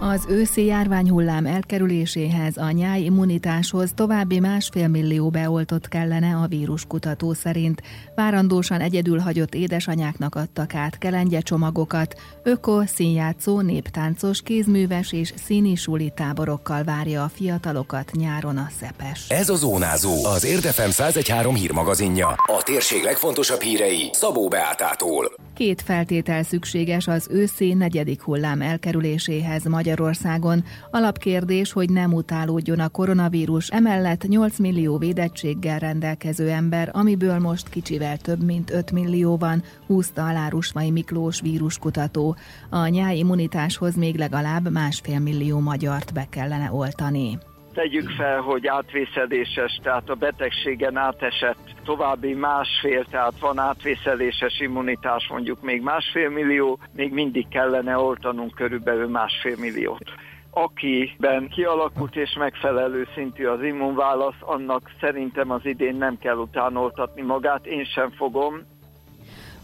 Az őszi járványhullám elkerüléséhez a nyáj immunitáshoz további másfél millió beoltott kellene a víruskutató szerint. Várandósan egyedül hagyott édesanyáknak adtak át kelengye csomagokat. Öko, színjátszó, néptáncos, kézműves és színi suli táborokkal várja a fiatalokat nyáron a szepes. Ez a Zónázó, az Érdefem 113 hírmagazinja. A térség legfontosabb hírei Szabó Beátától. Két feltétel szükséges az őszi negyedik hullám elkerüléséhez Magyarországon. Alapkérdés, hogy nem utálódjon a koronavírus, emellett 8 millió védettséggel rendelkező ember, amiből most kicsivel több mint 5 millió van, húzta alá Rusmai Miklós víruskutató. A nyáj immunitáshoz még legalább másfél millió magyart be kellene oltani tegyük fel, hogy átvészeléses, tehát a betegségen átesett további másfél, tehát van átvészeléses immunitás mondjuk még másfél millió, még mindig kellene oltanunk körülbelül másfél milliót. Akiben kialakult és megfelelő szintű az immunválasz, annak szerintem az idén nem kell utánoltatni magát, én sem fogom,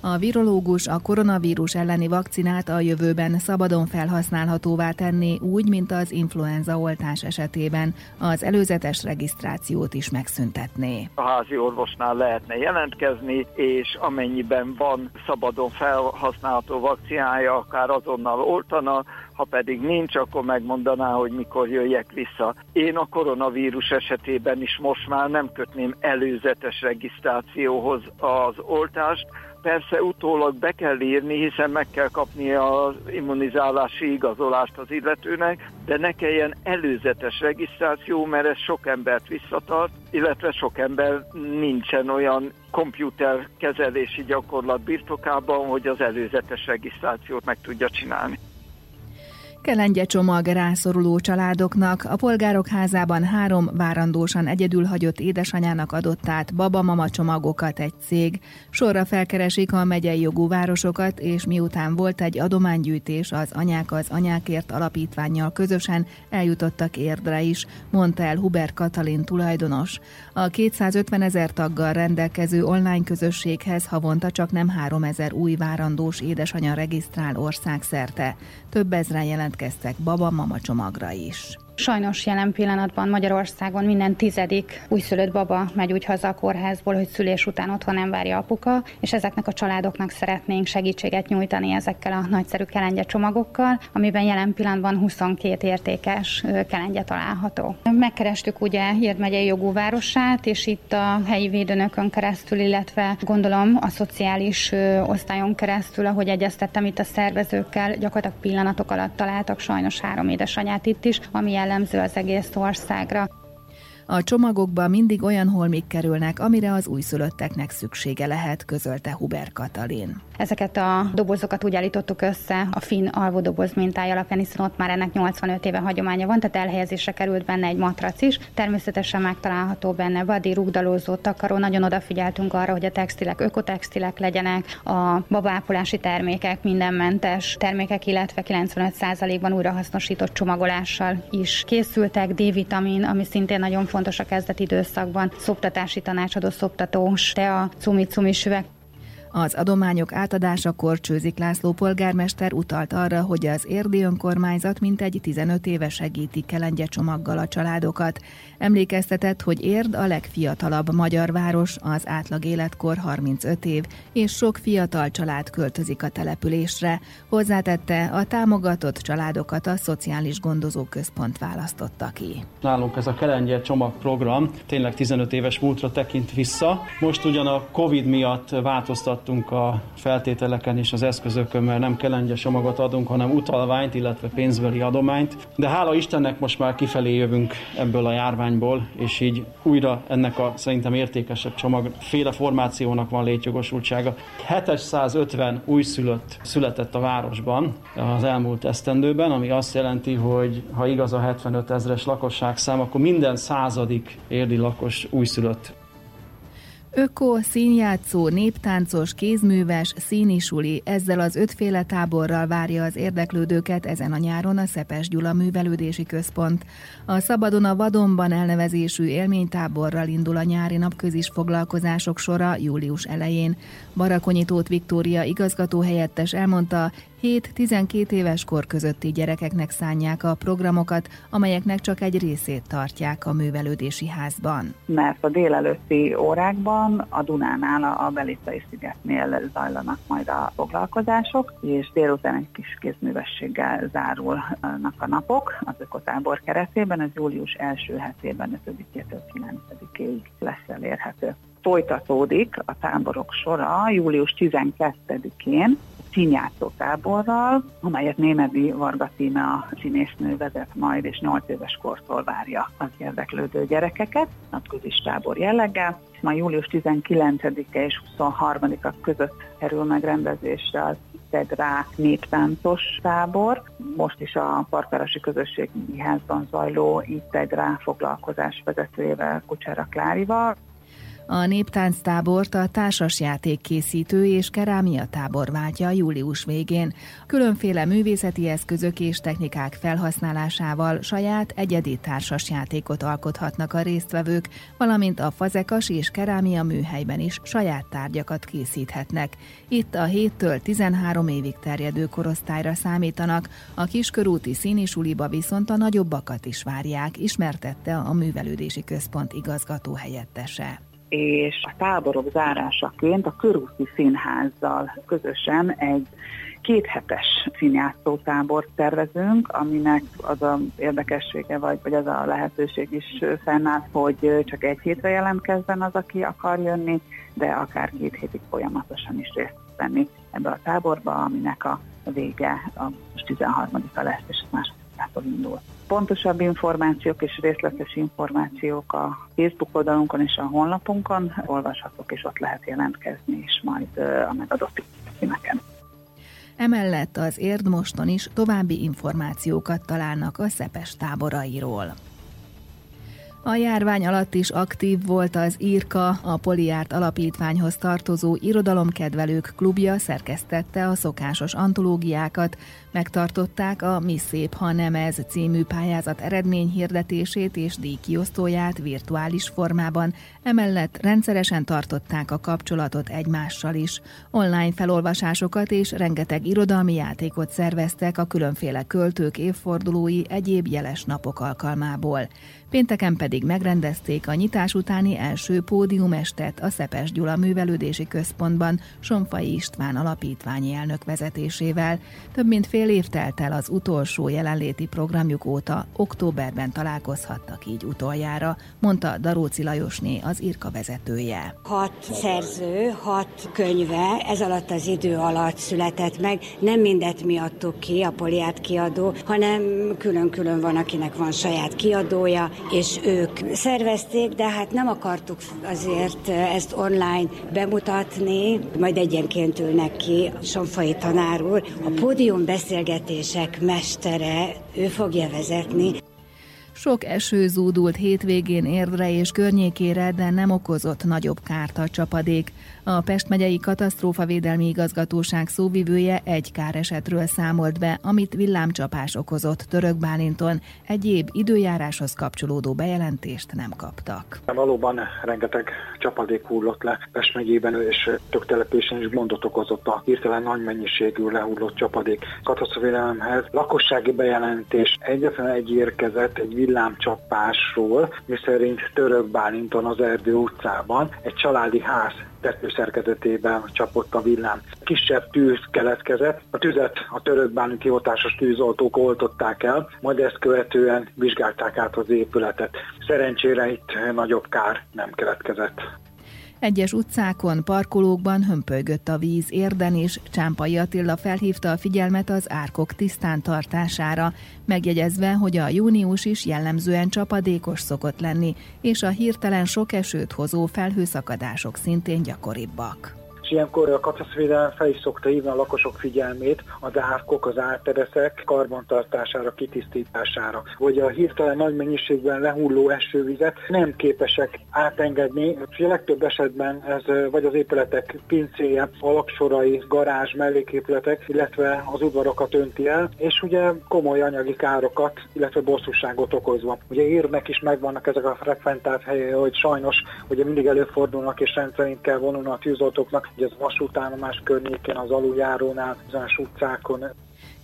a virológus a koronavírus elleni vakcinát a jövőben szabadon felhasználhatóvá tenni úgy, mint az influenza oltás esetében. Az előzetes regisztrációt is megszüntetné. A házi orvosnál lehetne jelentkezni, és amennyiben van szabadon felhasználható vakcinája, akár azonnal oltana, ha pedig nincs, akkor megmondaná, hogy mikor jöjjek vissza. Én a koronavírus esetében is most már nem kötném előzetes regisztrációhoz az oltást, persze utólag be kell írni, hiszen meg kell kapni az immunizálási igazolást az illetőnek, de ne kelljen előzetes regisztráció, mert ez sok embert visszatart, illetve sok ember nincsen olyan komputer kezelési gyakorlat birtokában, hogy az előzetes regisztrációt meg tudja csinálni. Kelengye csomag rászoruló családoknak a polgárok házában három várandósan egyedül hagyott édesanyának adott át baba-mama csomagokat egy cég. Sorra felkeresik a megyei jogú városokat, és miután volt egy adománygyűjtés, az Anyák az Anyákért alapítványjal közösen eljutottak érdre is, mondta el Huber Katalin tulajdonos. A 250 ezer taggal rendelkező online közösséghez havonta csak nem 3 ezer új várandós édesanya regisztrál országszerte. Több ezren jelent jelentkeztek baba-mama csomagra is. Sajnos jelen pillanatban Magyarországon minden tizedik újszülött baba megy úgy haza a kórházból, hogy szülés után otthon nem várja apuka, és ezeknek a családoknak szeretnénk segítséget nyújtani ezekkel a nagyszerű kelengye csomagokkal, amiben jelen pillanatban 22 értékes kelengye található. Megkerestük ugye Érd megyei jogú városát, és itt a helyi védőnökön keresztül, illetve gondolom a szociális osztályon keresztül, ahogy egyeztettem itt a szervezőkkel, gyakorlatilag pillanatok alatt találtak sajnos három édesanyát itt is, ami jellemző az egész országra. A csomagokba mindig olyan holmik kerülnek, amire az újszülötteknek szüksége lehet, közölte Huber Katalin. Ezeket a dobozokat úgy állítottuk össze a finn alvódoboz mintája alapján, hiszen ott már ennek 85 éve hagyománya van, tehát elhelyezésre került benne egy matrac is. Természetesen megtalálható benne vadi, rugdalózó, takaró. Nagyon odafigyeltünk arra, hogy a textilek ökotextilek legyenek, a babápolási termékek, mindenmentes termékek, illetve 95%-ban újrahasznosított csomagolással is készültek. D-vitamin, ami szintén nagyon fontos a kezdeti időszakban, szoptatási tanácsadó, szoptatós, tea, cumi-cumi süveg, az adományok átadásakor Csőzik László polgármester utalt arra, hogy az érdi önkormányzat mintegy 15 éve segíti kelengye csomaggal a családokat. Emlékeztetett, hogy Érd a legfiatalabb magyar város, az átlag életkor 35 év, és sok fiatal család költözik a településre. Hozzátette, a támogatott családokat a Szociális Gondozó Központ választotta ki. Nálunk ez a kelengye csomagprogram tényleg 15 éves múltra tekint vissza. Most ugyan a Covid miatt változtat változtattunk a feltételeken és az eszközökön, mert nem kelengye csomagot adunk, hanem utalványt, illetve pénzbeli adományt. De hála Istennek most már kifelé jövünk ebből a járványból, és így újra ennek a szerintem értékesebb csomag féle formációnak van létjogosultsága. 750 újszülött született a városban az elmúlt esztendőben, ami azt jelenti, hogy ha igaz a 75 ezres lakosság szám, akkor minden századik érdi lakos újszülött Öko, színjátszó, néptáncos, kézműves, színisuli, ezzel az ötféle táborral várja az érdeklődőket ezen a nyáron a Szepes Gyula Művelődési Központ. A Szabadon a Vadonban elnevezésű élménytáborral indul a nyári napközis foglalkozások sora július elején. Barakonyi Tóth Viktória igazgató helyettes elmondta, 7-12 éves kor közötti gyerekeknek szánják a programokat, amelyeknek csak egy részét tartják a művelődési házban. Mert a délelőtti órákban a Dunánál, a Belicai szigetnél zajlanak majd a foglalkozások, és délután egy kis kézművességgel zárulnak a napok az ökotábor keretében, ez július első hetében 5-től 9-ig lesz elérhető. Folytatódik a táborok sora július 12-én, színjátszó táborral, amelyet Némedi Varga Tíme a színésznő vezet majd, és 8 éves kortól várja az érdeklődő gyerekeket, napközis tábor jelleggel. Ma július 19-e és 23-a között kerül megrendezésre az rá néptáncos tábor. Most is a Parkvárosi Közösségi Házban zajló rá foglalkozás vezetőjével, Kucsára Klárival. A néptánctábort a társasjáték készítő és kerámia tábor váltja július végén. Különféle művészeti eszközök és technikák felhasználásával saját egyedi társasjátékot alkothatnak a résztvevők, valamint a fazekas és kerámia műhelyben is saját tárgyakat készíthetnek. Itt a 7-től 13 évig terjedő korosztályra számítanak, a kiskörúti színisuliba viszont a nagyobbakat is várják, ismertette a Művelődési Központ igazgató helyettese és a táborok zárásaként a Körúti Színházzal közösen egy kéthetes színjátszótábort tervezünk, aminek az a érdekessége, vagy, vagy az a lehetőség is fennáll, hogy csak egy hétre jelentkezzen az, aki akar jönni, de akár két hétig folyamatosan is részt venni ebbe a táborba, aminek a vége a 13-a lesz, és másodikától indul pontosabb információk és részletes információk a Facebook oldalunkon és a honlapunkon olvashatók, és ott lehet jelentkezni is majd a megadott címeken. Emellett az Érdmoston is további információkat találnak a Szepes táborairól. A járvány alatt is aktív volt az Írka, a Poliárt Alapítványhoz tartozó irodalomkedvelők klubja szerkesztette a szokásos antológiákat, megtartották a Mi Szép, ha nem ez című pályázat eredményhirdetését és díjkiosztóját virtuális formában, emellett rendszeresen tartották a kapcsolatot egymással is. Online felolvasásokat és rengeteg irodalmi játékot szerveztek a különféle költők évfordulói egyéb jeles napok alkalmából. Pénteken pedig megrendezték a nyitás utáni első pódiumestet a Szepes Gyula Művelődési Központban Sonfai István alapítványi elnök vezetésével. Több mint fél év telt el az utolsó jelenléti programjuk óta, októberben találkozhattak így utoljára, mondta Daróci Lajosné, az IRKA vezetője. Hat szerző, hat könyve ez alatt az idő alatt született meg. Nem mindet mi adtuk ki, a Poliát kiadó, hanem külön-külön van, akinek van saját kiadója, és ők szervezték, de hát nem akartuk azért ezt online bemutatni, majd egyenként ülnek ki Sonfai tanár úr. A pódium beszélgetések mestere, ő fogja vezetni. Sok eső zúdult hétvégén Érdre és környékére, de nem okozott nagyobb kárt a csapadék. A Pest megyei katasztrófavédelmi igazgatóság szóvivője egy káresetről számolt be, amit villámcsapás okozott Török Bálinton. Egyéb időjáráshoz kapcsolódó bejelentést nem kaptak. Valóban rengeteg csapadék hullott le Pest megyében, és tök telepésen is gondot okozott a hirtelen nagy mennyiségű lehullott csapadék katasztrófavédelemhez. Lakossági bejelentés egyetlen egy érkezett egy villámcsapásról, miszerint Török Bálinton az Erdő utcában egy családi ház tetőszerkezetében csapott a villám. Kisebb tűz keletkezett, a tüzet a török bálinti hivatásos tűzoltók oltották el, majd ezt követően vizsgálták át az épületet. Szerencsére itt nagyobb kár nem keletkezett. Egyes utcákon, parkolókban hömpölygött a víz érden, és Csámpai Attila felhívta a figyelmet az árkok tisztán tartására, megjegyezve, hogy a június is jellemzően csapadékos szokott lenni, és a hirtelen sok esőt hozó felhőszakadások szintén gyakoribbak és ilyenkor a katasztróvédelem fel is szokta hívni a lakosok figyelmét az árkok, az ártereszek karbantartására, kitisztítására, hogy a hirtelen nagy mennyiségben lehulló esővizet nem képesek átengedni. A legtöbb esetben ez vagy az épületek pincéje, alapsorai, garázs, melléképületek, illetve az udvarokat önti el, és ugye komoly anyagi károkat, illetve bosszúságot okozva. Ugye írnek is megvannak ezek a frekventált helyei, hogy sajnos ugye mindig előfordulnak és rendszerint kell vonulni a tűzoltóknak, ugye az vasútállomás környékén, az aluljárónál, bizonyos utcákon,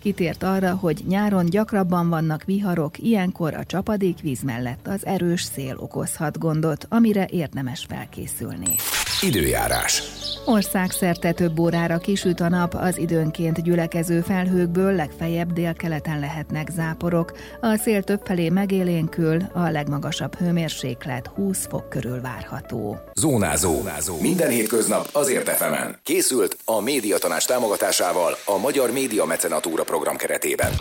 Kitért arra, hogy nyáron gyakrabban vannak viharok, ilyenkor a csapadékvíz mellett az erős szél okozhat gondot, amire érdemes felkészülni. Időjárás. Országszerte több órára kisüt a nap, az időnként gyülekező felhőkből legfeljebb délkeleten lehetnek záporok. A szél többfelé megélénkül, a legmagasabb hőmérséklet 20 fok körül várható. Zónázó. Zónázó. Minden hétköznap azért efemen. Készült a médiatanás támogatásával a Magyar Média Mecenatúra program keretében.